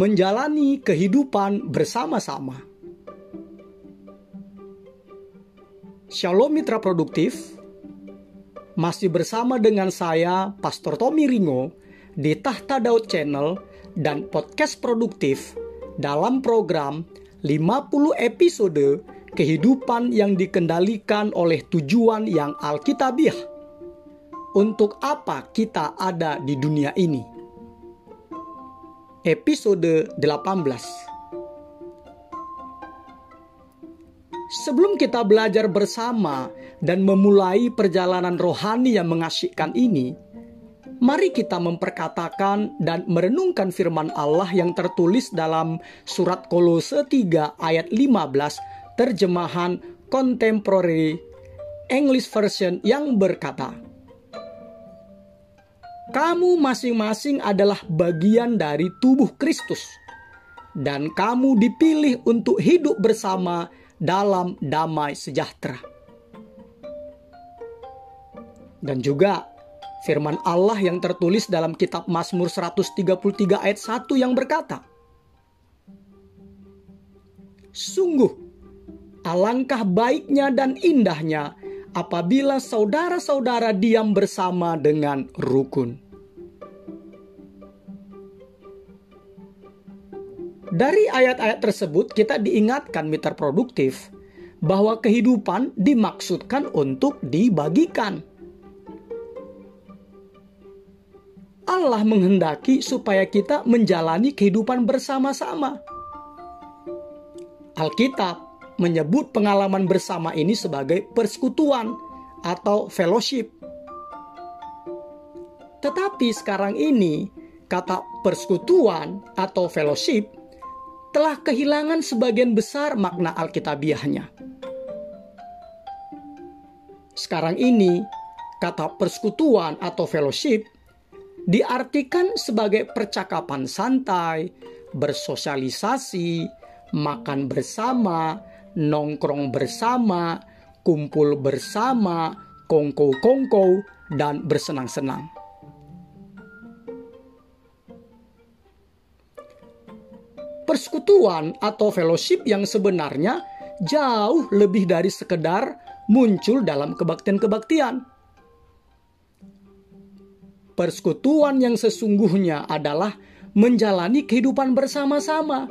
menjalani kehidupan bersama-sama. Shalom mitra produktif, masih bersama dengan saya Pastor Tommy Ringo di Tahta Daud Channel dan podcast produktif dalam program 50 episode kehidupan yang dikendalikan oleh tujuan yang alkitabiah. Untuk apa kita ada di dunia ini? Episode 18 Sebelum kita belajar bersama dan memulai perjalanan rohani yang mengasyikkan ini, mari kita memperkatakan dan merenungkan firman Allah yang tertulis dalam surat Kolose 3 ayat 15 terjemahan contemporary English version yang berkata, Kamu masing-masing adalah bagian dari tubuh Kristus dan kamu dipilih untuk hidup bersama dalam damai sejahtera. Dan juga firman Allah yang tertulis dalam kitab Mazmur 133 ayat 1 yang berkata, Sungguh, alangkah baiknya dan indahnya apabila saudara-saudara diam bersama dengan rukun. Dari ayat-ayat tersebut kita diingatkan mitra produktif bahwa kehidupan dimaksudkan untuk dibagikan. Allah menghendaki supaya kita menjalani kehidupan bersama-sama. Alkitab menyebut pengalaman bersama ini sebagai persekutuan atau fellowship. Tetapi sekarang ini, kata persekutuan atau fellowship telah kehilangan sebagian besar makna alkitabiahnya. Sekarang ini, kata persekutuan atau fellowship diartikan sebagai percakapan santai, bersosialisasi, makan bersama, nongkrong bersama, kumpul bersama, kongko-kongko, dan bersenang-senang. persekutuan atau fellowship yang sebenarnya jauh lebih dari sekedar muncul dalam kebaktian-kebaktian. Persekutuan yang sesungguhnya adalah menjalani kehidupan bersama-sama,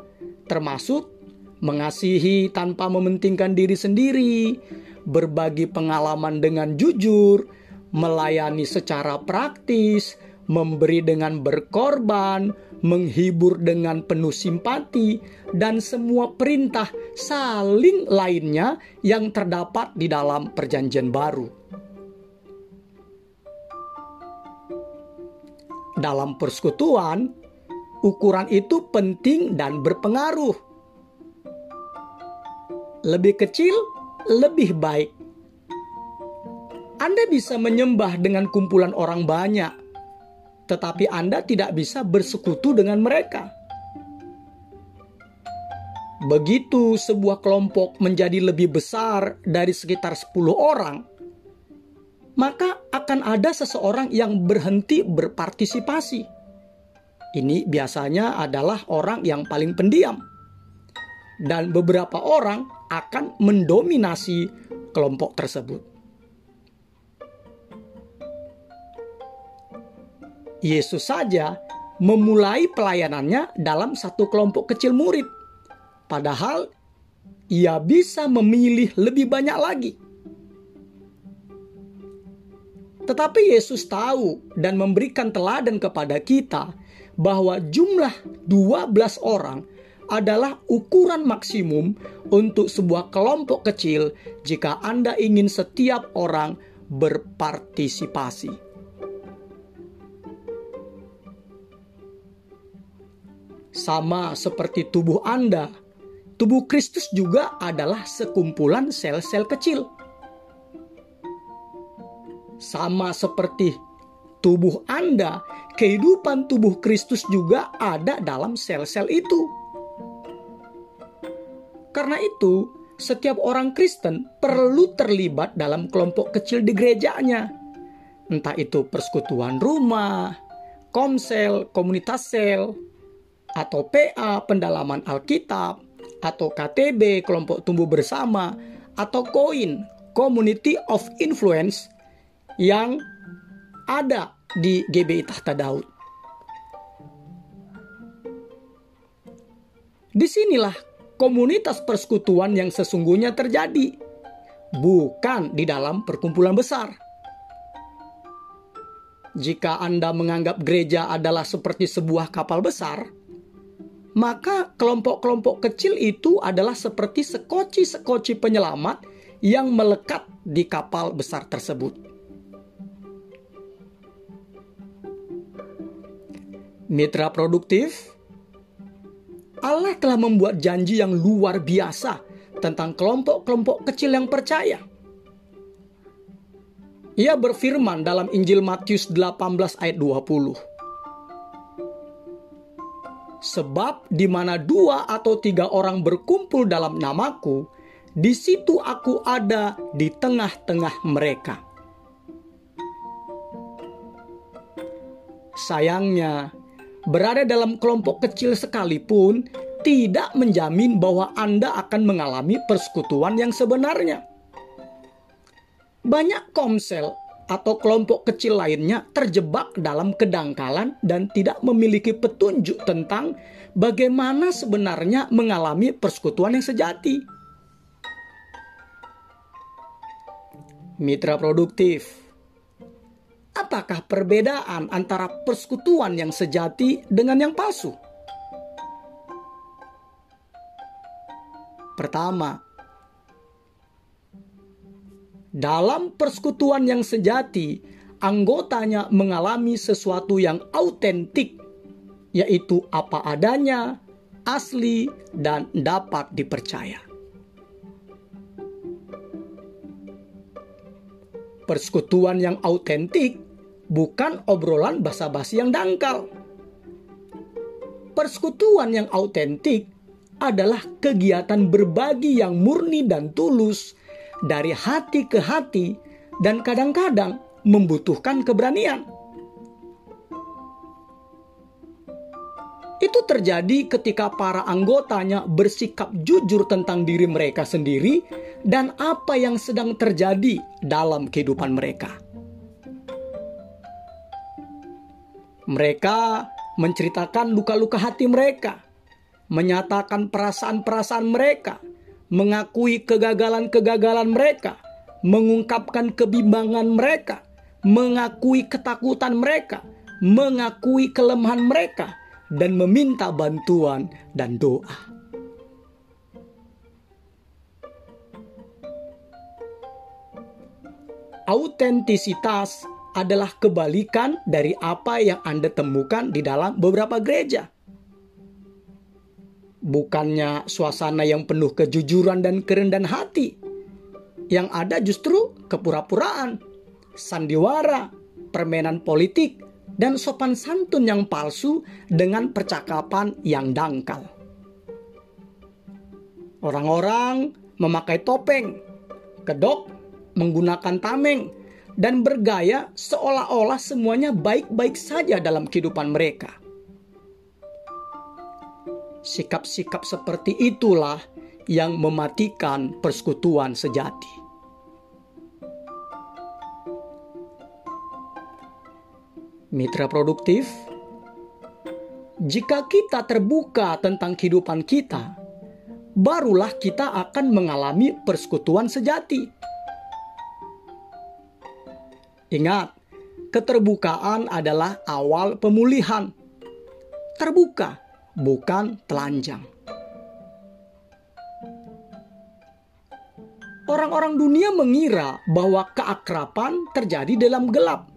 termasuk mengasihi tanpa mementingkan diri sendiri, berbagi pengalaman dengan jujur, melayani secara praktis, memberi dengan berkorban, menghibur dengan penuh simpati, dan semua perintah saling lainnya yang terdapat di dalam Perjanjian Baru. Dalam persekutuan, ukuran itu penting dan berpengaruh. Lebih kecil, lebih baik. Anda bisa menyembah dengan kumpulan orang banyak, tetapi Anda tidak bisa bersekutu dengan mereka. Begitu sebuah kelompok menjadi lebih besar dari sekitar 10 orang, maka akan ada seseorang yang berhenti berpartisipasi. Ini biasanya adalah orang yang paling pendiam. Dan beberapa orang akan mendominasi kelompok tersebut. Yesus saja memulai pelayanannya dalam satu kelompok kecil murid. Padahal ia bisa memilih lebih banyak lagi. Tetapi Yesus tahu dan memberikan teladan kepada kita bahwa jumlah 12 orang adalah ukuran maksimum untuk sebuah kelompok kecil jika Anda ingin setiap orang berpartisipasi. Sama seperti tubuh Anda, tubuh Kristus juga adalah sekumpulan sel-sel kecil. Sama seperti tubuh Anda, kehidupan tubuh Kristus juga ada dalam sel-sel itu. Karena itu, setiap orang Kristen perlu terlibat dalam kelompok kecil di gerejanya. Entah itu persekutuan rumah, komsel, komunitas sel, atau PA pendalaman Alkitab, atau KTB kelompok tumbuh bersama, atau KOIN Community of Influence yang ada di GBI Tahta Daud. Di sinilah komunitas persekutuan yang sesungguhnya terjadi, bukan di dalam perkumpulan besar. Jika Anda menganggap gereja adalah seperti sebuah kapal besar, maka kelompok-kelompok kecil itu adalah seperti sekoci-sekoci penyelamat yang melekat di kapal besar tersebut. Mitra produktif, Allah telah membuat janji yang luar biasa tentang kelompok-kelompok kecil yang percaya. Ia berfirman dalam Injil Matius 18 ayat 20. Sebab di mana dua atau tiga orang berkumpul dalam namaku, di situ aku ada di tengah-tengah mereka. Sayangnya, berada dalam kelompok kecil sekalipun tidak menjamin bahwa Anda akan mengalami persekutuan yang sebenarnya. Banyak komsel atau kelompok kecil lainnya terjebak dalam kedangkalan dan tidak memiliki petunjuk tentang bagaimana sebenarnya mengalami persekutuan yang sejati. Mitra produktif, apakah perbedaan antara persekutuan yang sejati dengan yang palsu? Pertama, dalam persekutuan yang sejati, anggotanya mengalami sesuatu yang autentik, yaitu apa adanya, asli, dan dapat dipercaya. Persekutuan yang autentik bukan obrolan basa-basi yang dangkal. Persekutuan yang autentik adalah kegiatan berbagi yang murni dan tulus dari hati ke hati dan kadang-kadang membutuhkan keberanian. Itu terjadi ketika para anggotanya bersikap jujur tentang diri mereka sendiri dan apa yang sedang terjadi dalam kehidupan mereka. Mereka menceritakan luka-luka hati mereka, menyatakan perasaan-perasaan mereka, mengakui kegagalan-kegagalan mereka, mengungkapkan kebimbangan mereka, mengakui ketakutan mereka, mengakui kelemahan mereka, dan meminta bantuan dan doa. Autentisitas adalah kebalikan dari apa yang Anda temukan di dalam beberapa gereja bukannya suasana yang penuh kejujuran dan kerendahan hati. Yang ada justru kepura-puraan, sandiwara, permainan politik, dan sopan santun yang palsu dengan percakapan yang dangkal. Orang-orang memakai topeng, kedok, menggunakan tameng, dan bergaya seolah-olah semuanya baik-baik saja dalam kehidupan mereka. Sikap-sikap seperti itulah yang mematikan persekutuan sejati. Mitra produktif, jika kita terbuka tentang kehidupan kita, barulah kita akan mengalami persekutuan sejati. Ingat, keterbukaan adalah awal pemulihan. Terbuka bukan telanjang. Orang-orang dunia mengira bahwa keakraban terjadi dalam gelap,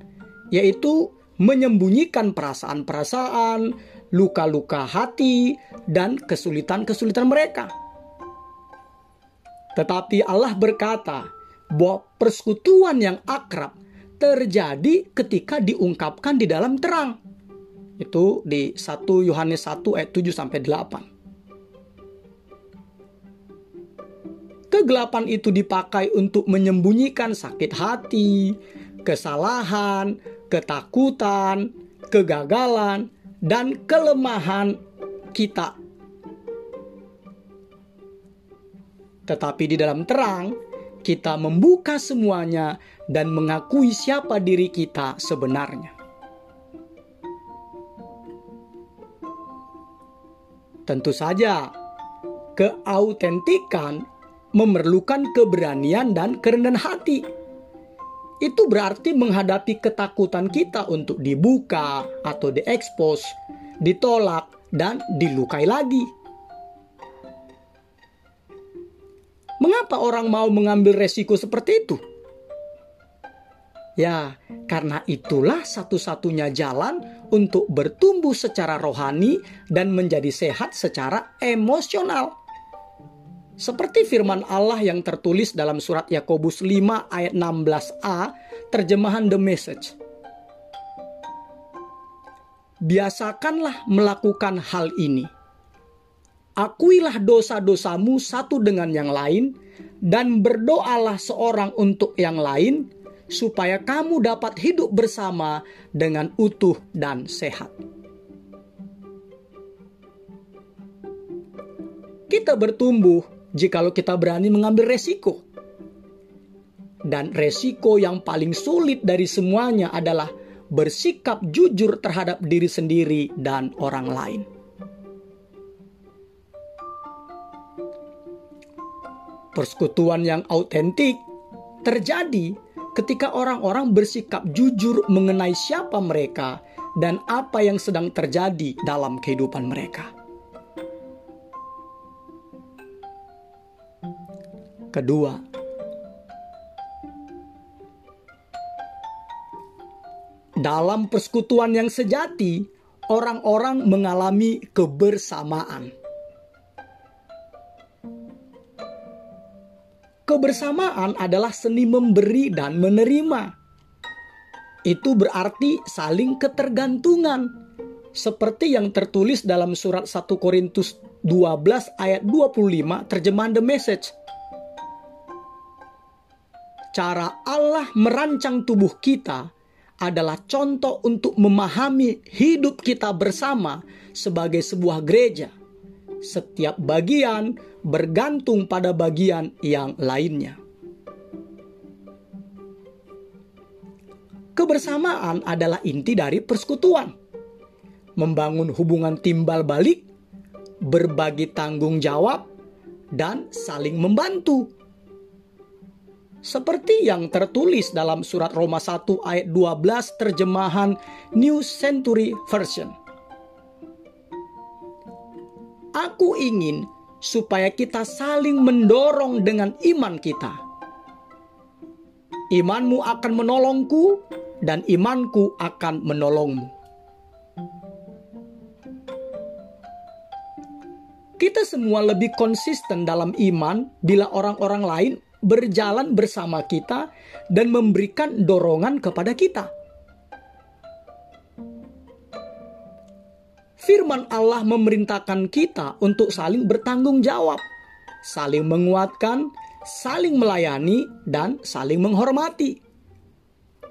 yaitu menyembunyikan perasaan-perasaan, luka-luka hati, dan kesulitan-kesulitan mereka. Tetapi Allah berkata bahwa persekutuan yang akrab terjadi ketika diungkapkan di dalam terang. Itu di 1 Yohanes 1 ayat 7 sampai 8. Kegelapan itu dipakai untuk menyembunyikan sakit hati, kesalahan, ketakutan, kegagalan, dan kelemahan kita. Tetapi di dalam terang, kita membuka semuanya dan mengakui siapa diri kita sebenarnya. Tentu saja, keautentikan memerlukan keberanian dan kerendahan hati. Itu berarti menghadapi ketakutan kita untuk dibuka atau diekspos, ditolak, dan dilukai lagi. Mengapa orang mau mengambil resiko seperti itu? Ya, karena itulah satu-satunya jalan untuk bertumbuh secara rohani dan menjadi sehat secara emosional. Seperti firman Allah yang tertulis dalam surat Yakobus 5 ayat 16a, terjemahan The Message. Biasakanlah melakukan hal ini. Akuilah dosa-dosamu satu dengan yang lain dan berdoalah seorang untuk yang lain supaya kamu dapat hidup bersama dengan utuh dan sehat. Kita bertumbuh jikalau kita berani mengambil resiko. Dan resiko yang paling sulit dari semuanya adalah bersikap jujur terhadap diri sendiri dan orang lain. Persekutuan yang autentik terjadi ketika orang-orang bersikap jujur mengenai siapa mereka dan apa yang sedang terjadi dalam kehidupan mereka. Kedua. Dalam persekutuan yang sejati, orang-orang mengalami kebersamaan. Kebersamaan adalah seni memberi dan menerima. Itu berarti saling ketergantungan, seperti yang tertulis dalam surat 1 Korintus 12 ayat 25 terjemahan The Message cara Allah merancang tubuh kita adalah contoh untuk memahami hidup kita bersama sebagai sebuah gereja. Setiap bagian bergantung pada bagian yang lainnya. Kebersamaan adalah inti dari persekutuan. Membangun hubungan timbal balik, berbagi tanggung jawab, dan saling membantu seperti yang tertulis dalam surat Roma 1 ayat 12 terjemahan New Century Version. Aku ingin supaya kita saling mendorong dengan iman kita. Imanmu akan menolongku dan imanku akan menolongmu. Kita semua lebih konsisten dalam iman bila orang-orang lain berjalan bersama kita dan memberikan dorongan kepada kita. Firman Allah memerintahkan kita untuk saling bertanggung jawab, saling menguatkan, saling melayani, dan saling menghormati.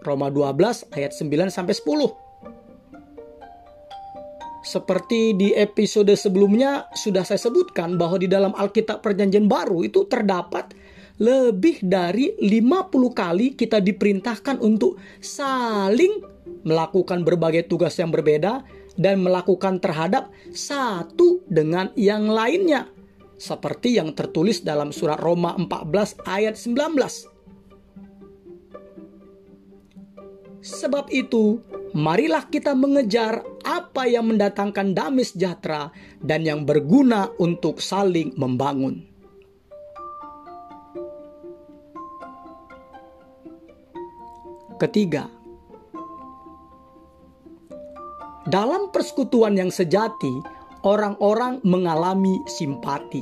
Roma 12 ayat 9 sampai 10. Seperti di episode sebelumnya sudah saya sebutkan bahwa di dalam Alkitab Perjanjian Baru itu terdapat lebih dari 50 kali kita diperintahkan untuk saling melakukan berbagai tugas yang berbeda dan melakukan terhadap satu dengan yang lainnya. Seperti yang tertulis dalam surat Roma 14 ayat 19. Sebab itu, marilah kita mengejar apa yang mendatangkan damai sejahtera dan yang berguna untuk saling membangun. Ketiga, dalam persekutuan yang sejati, orang-orang mengalami simpati.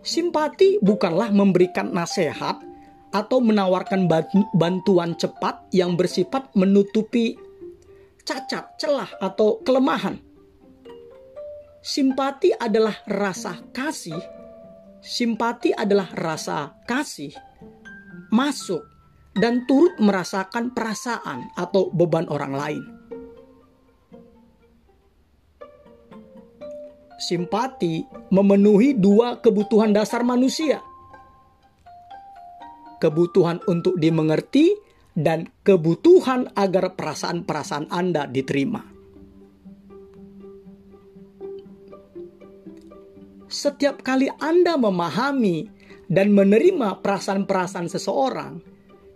Simpati bukanlah memberikan nasihat atau menawarkan bantuan cepat yang bersifat menutupi cacat, celah, atau kelemahan. Simpati adalah rasa kasih Simpati adalah rasa kasih masuk dan turut merasakan perasaan atau beban orang lain. Simpati memenuhi dua kebutuhan dasar manusia: kebutuhan untuk dimengerti dan kebutuhan agar perasaan-perasaan Anda diterima. Setiap kali Anda memahami dan menerima perasaan-perasaan seseorang,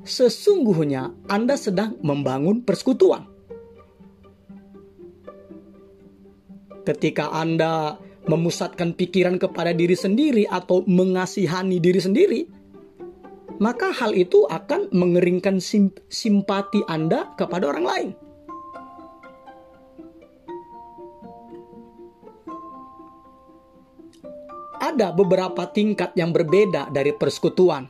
sesungguhnya Anda sedang membangun persekutuan. Ketika Anda memusatkan pikiran kepada diri sendiri atau mengasihani diri sendiri, maka hal itu akan mengeringkan sim simpati Anda kepada orang lain. Ada beberapa tingkat yang berbeda dari persekutuan,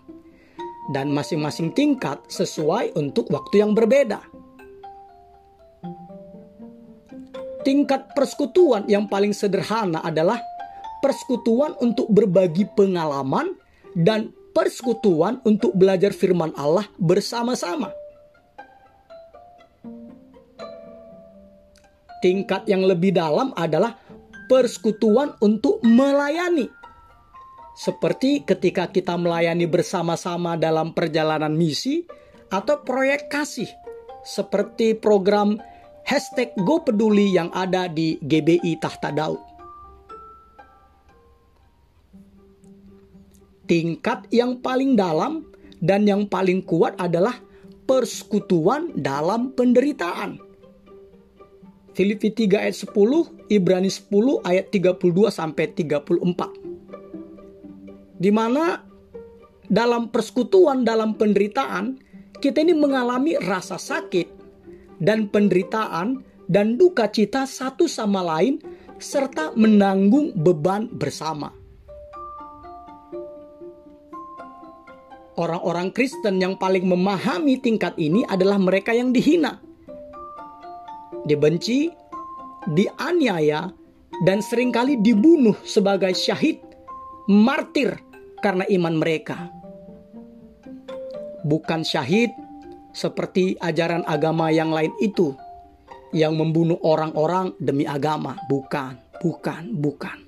dan masing-masing tingkat sesuai untuk waktu yang berbeda. Tingkat persekutuan yang paling sederhana adalah persekutuan untuk berbagi pengalaman dan persekutuan untuk belajar firman Allah bersama-sama. Tingkat yang lebih dalam adalah persekutuan untuk melayani. Seperti ketika kita melayani bersama-sama dalam perjalanan misi atau proyek kasih. Seperti program hashtag Go Peduli yang ada di GBI Tahta Daud. Tingkat yang paling dalam dan yang paling kuat adalah persekutuan dalam penderitaan. Filipi 3 ayat 10, Ibrani 10 ayat 32 sampai 34. Di mana dalam persekutuan dalam penderitaan kita ini mengalami rasa sakit, dan penderitaan dan duka cita satu sama lain serta menanggung beban bersama. Orang-orang Kristen yang paling memahami tingkat ini adalah mereka yang dihina, dibenci, dianiaya, dan sering kali dibunuh sebagai syahid, martir karena iman mereka. Bukan syahid seperti ajaran agama yang lain itu yang membunuh orang-orang demi agama. Bukan, bukan, bukan.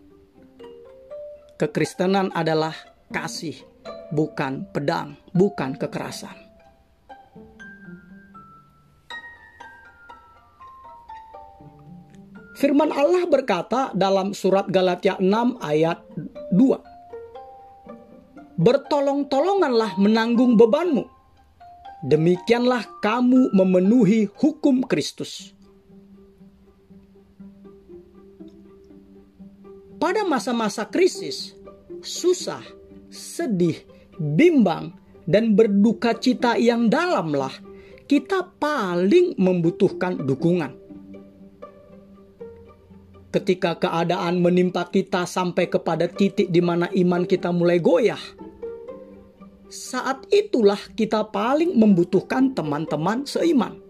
Kekristenan adalah kasih, bukan pedang, bukan kekerasan. Firman Allah berkata dalam surat Galatia 6 ayat 2. Bertolong-tolonganlah menanggung bebanmu demikianlah kamu memenuhi hukum Kristus. Pada masa-masa krisis, susah, sedih, bimbang, dan berduka cita yang dalamlah kita paling membutuhkan dukungan. Ketika keadaan menimpa kita sampai kepada titik di mana iman kita mulai goyah, saat itulah kita paling membutuhkan teman-teman seiman.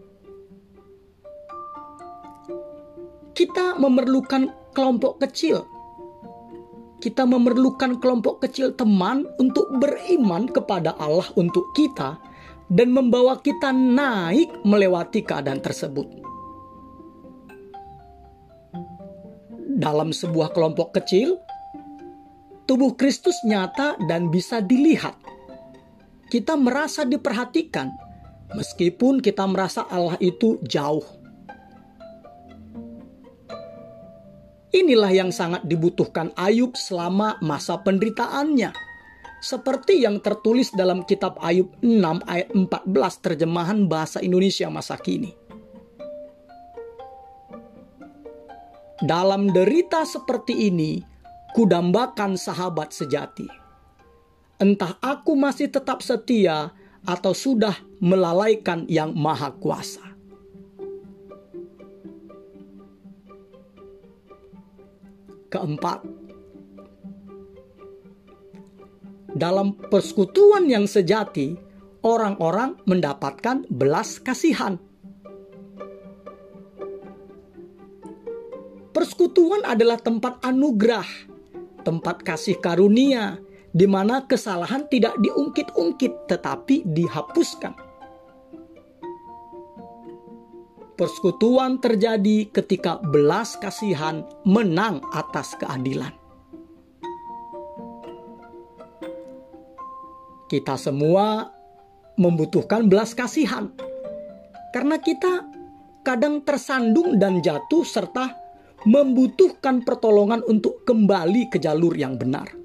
Kita memerlukan kelompok kecil. Kita memerlukan kelompok kecil teman untuk beriman kepada Allah untuk kita dan membawa kita naik melewati keadaan tersebut. Dalam sebuah kelompok kecil, tubuh Kristus nyata dan bisa dilihat kita merasa diperhatikan, meskipun kita merasa Allah itu jauh. Inilah yang sangat dibutuhkan Ayub selama masa penderitaannya. Seperti yang tertulis dalam kitab Ayub 6 ayat 14 terjemahan bahasa Indonesia masa kini. Dalam derita seperti ini, kudambakan sahabat sejati entah aku masih tetap setia atau sudah melalaikan yang maha kuasa. Keempat, dalam persekutuan yang sejati, orang-orang mendapatkan belas kasihan. Persekutuan adalah tempat anugerah, tempat kasih karunia, di mana kesalahan tidak diungkit-ungkit tetapi dihapuskan. Persekutuan terjadi ketika belas kasihan menang atas keadilan. Kita semua membutuhkan belas kasihan, karena kita kadang tersandung dan jatuh, serta membutuhkan pertolongan untuk kembali ke jalur yang benar.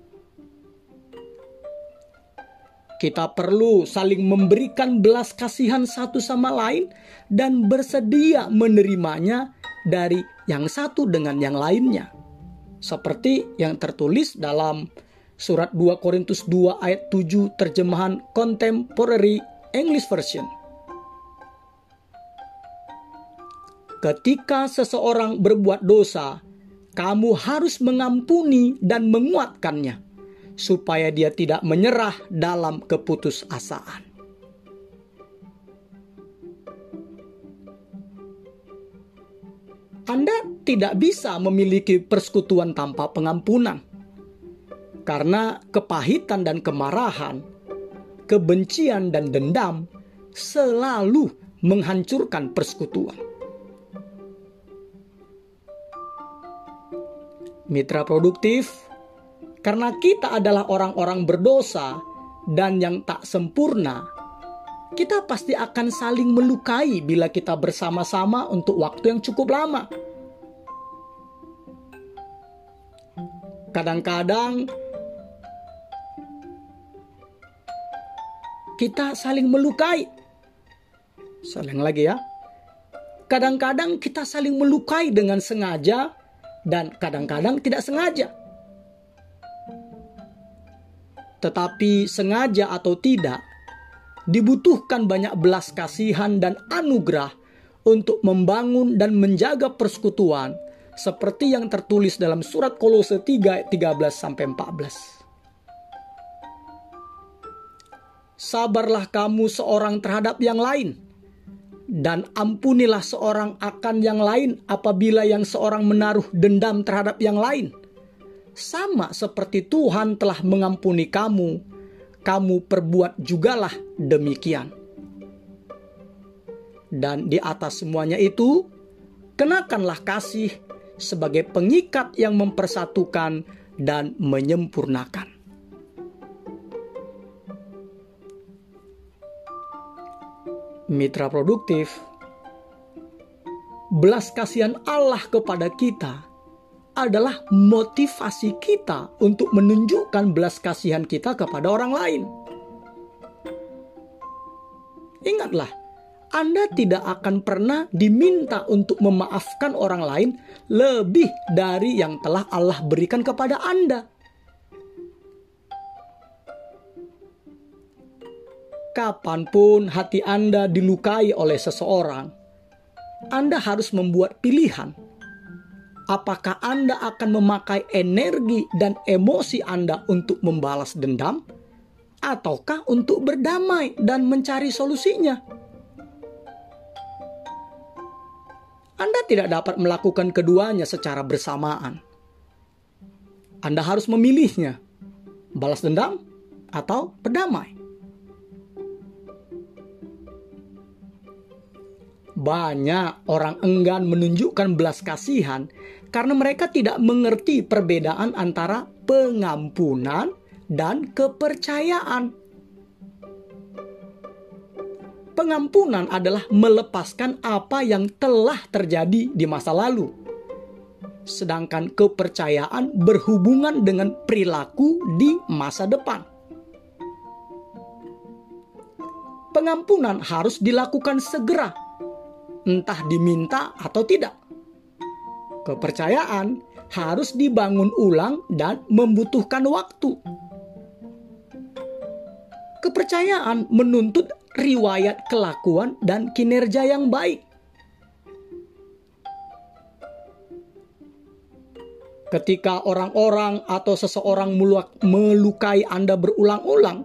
Kita perlu saling memberikan belas kasihan satu sama lain dan bersedia menerimanya dari yang satu dengan yang lainnya. Seperti yang tertulis dalam surat 2 Korintus 2 ayat 7 terjemahan Contemporary English Version. Ketika seseorang berbuat dosa, kamu harus mengampuni dan menguatkannya supaya dia tidak menyerah dalam keputusasaan. Anda tidak bisa memiliki persekutuan tanpa pengampunan, karena kepahitan dan kemarahan, kebencian dan dendam selalu menghancurkan persekutuan. Mitra produktif karena kita adalah orang-orang berdosa dan yang tak sempurna, kita pasti akan saling melukai bila kita bersama-sama untuk waktu yang cukup lama. Kadang-kadang kita saling melukai. Saling lagi ya. Kadang-kadang kita saling melukai dengan sengaja dan kadang-kadang tidak sengaja. Tetapi sengaja atau tidak, dibutuhkan banyak belas kasihan dan anugerah untuk membangun dan menjaga persekutuan seperti yang tertulis dalam surat Kolose 3 13 sampai 14. Sabarlah kamu seorang terhadap yang lain dan ampunilah seorang akan yang lain apabila yang seorang menaruh dendam terhadap yang lain sama seperti Tuhan telah mengampuni kamu, kamu perbuat jugalah demikian. Dan di atas semuanya itu, kenakanlah kasih sebagai pengikat yang mempersatukan dan menyempurnakan. Mitra produktif, belas kasihan Allah kepada kita adalah motivasi kita untuk menunjukkan belas kasihan kita kepada orang lain. Ingatlah, Anda tidak akan pernah diminta untuk memaafkan orang lain lebih dari yang telah Allah berikan kepada Anda. Kapan pun hati Anda dilukai oleh seseorang, Anda harus membuat pilihan apakah Anda akan memakai energi dan emosi Anda untuk membalas dendam, ataukah untuk berdamai dan mencari solusinya? Anda tidak dapat melakukan keduanya secara bersamaan. Anda harus memilihnya, balas dendam atau berdamai. Banyak orang enggan menunjukkan belas kasihan karena mereka tidak mengerti perbedaan antara pengampunan dan kepercayaan. Pengampunan adalah melepaskan apa yang telah terjadi di masa lalu, sedangkan kepercayaan berhubungan dengan perilaku di masa depan. Pengampunan harus dilakukan segera, entah diminta atau tidak Kepercayaan harus dibangun ulang dan membutuhkan waktu. Kepercayaan menuntut riwayat kelakuan dan kinerja yang baik. Ketika orang-orang atau seseorang melukai Anda berulang-ulang,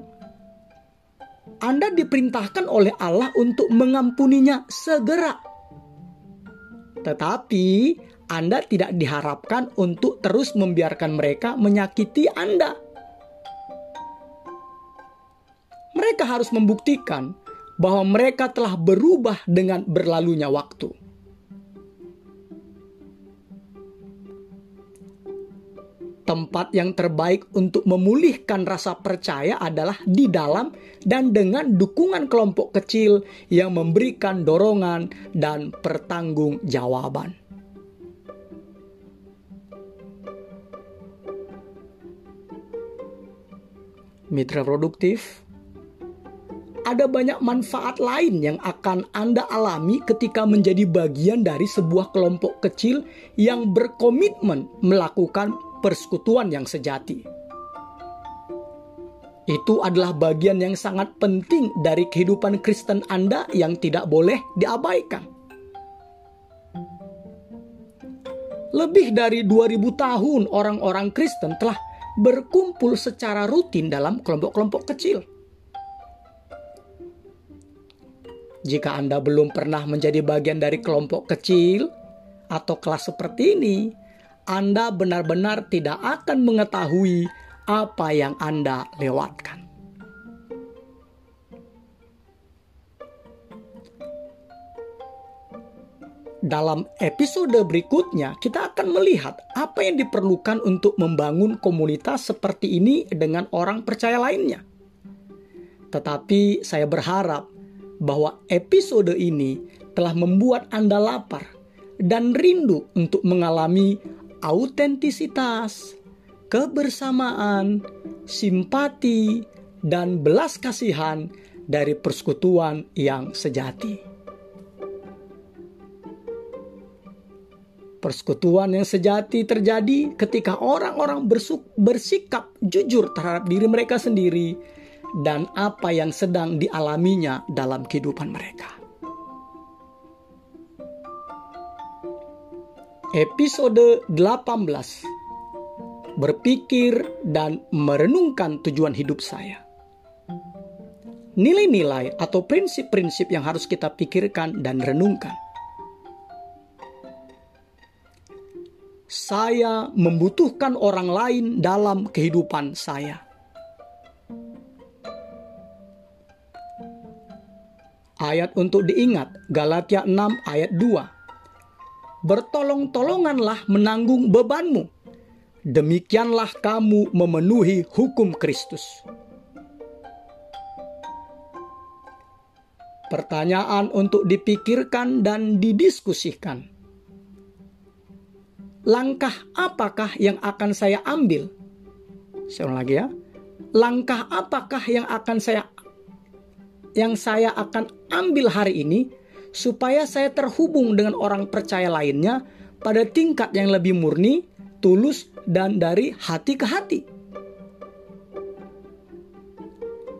Anda diperintahkan oleh Allah untuk mengampuninya segera. Tetapi anda tidak diharapkan untuk terus membiarkan mereka menyakiti Anda. Mereka harus membuktikan bahwa mereka telah berubah dengan berlalunya waktu. Tempat yang terbaik untuk memulihkan rasa percaya adalah di dalam dan dengan dukungan kelompok kecil yang memberikan dorongan dan pertanggungjawaban. Mitra produktif, ada banyak manfaat lain yang akan Anda alami ketika menjadi bagian dari sebuah kelompok kecil yang berkomitmen melakukan persekutuan yang sejati. Itu adalah bagian yang sangat penting dari kehidupan Kristen Anda yang tidak boleh diabaikan. Lebih dari 2000 tahun orang-orang Kristen telah berkumpul secara rutin dalam kelompok-kelompok kecil. Jika Anda belum pernah menjadi bagian dari kelompok kecil atau kelas seperti ini, anda benar-benar tidak akan mengetahui apa yang Anda lewatkan. Dalam episode berikutnya, kita akan melihat apa yang diperlukan untuk membangun komunitas seperti ini dengan orang percaya lainnya. Tetapi saya berharap bahwa episode ini telah membuat Anda lapar dan rindu untuk mengalami autentisitas, kebersamaan, simpati, dan belas kasihan dari persekutuan yang sejati. Persekutuan yang sejati terjadi ketika orang-orang bersikap jujur terhadap diri mereka sendiri dan apa yang sedang dialaminya dalam kehidupan mereka. Episode 18 Berpikir dan merenungkan tujuan hidup saya. Nilai-nilai atau prinsip-prinsip yang harus kita pikirkan dan renungkan. Saya membutuhkan orang lain dalam kehidupan saya. Ayat untuk diingat, Galatia 6 ayat 2 bertolong-tolonganlah menanggung bebanmu. Demikianlah kamu memenuhi hukum Kristus. Pertanyaan untuk dipikirkan dan didiskusikan. Langkah apakah yang akan saya ambil? Saya ulang lagi ya. Langkah apakah yang akan saya yang saya akan ambil hari ini supaya saya terhubung dengan orang percaya lainnya pada tingkat yang lebih murni, tulus, dan dari hati ke hati.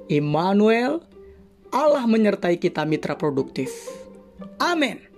Immanuel, Allah menyertai kita mitra produktif. Amin.